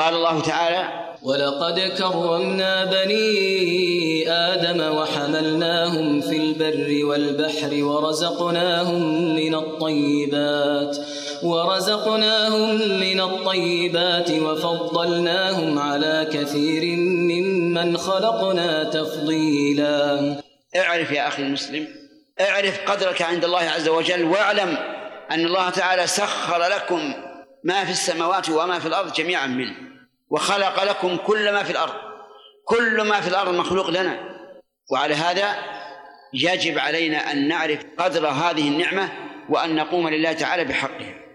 قال الله تعالى ولقد كرمنا بني آدم وحملناهم في البر والبحر ورزقناهم من الطيبات ورزقناهم من الطيبات وفضلناهم على كثير ممن خلقنا تفضيلا. اعرف يا أخي المسلم اعرف قدرك عند الله عز وجل واعلم أن الله تعالى سخر لكم ما في السماوات وما في الأرض جميعا منه. وخلق لكم كل ما في الأرض كل ما في الأرض مخلوق لنا. وعلى هذا يجب علينا أن نعرف قدر هذه النعمة وأن نقوم لله تعالى بحقها.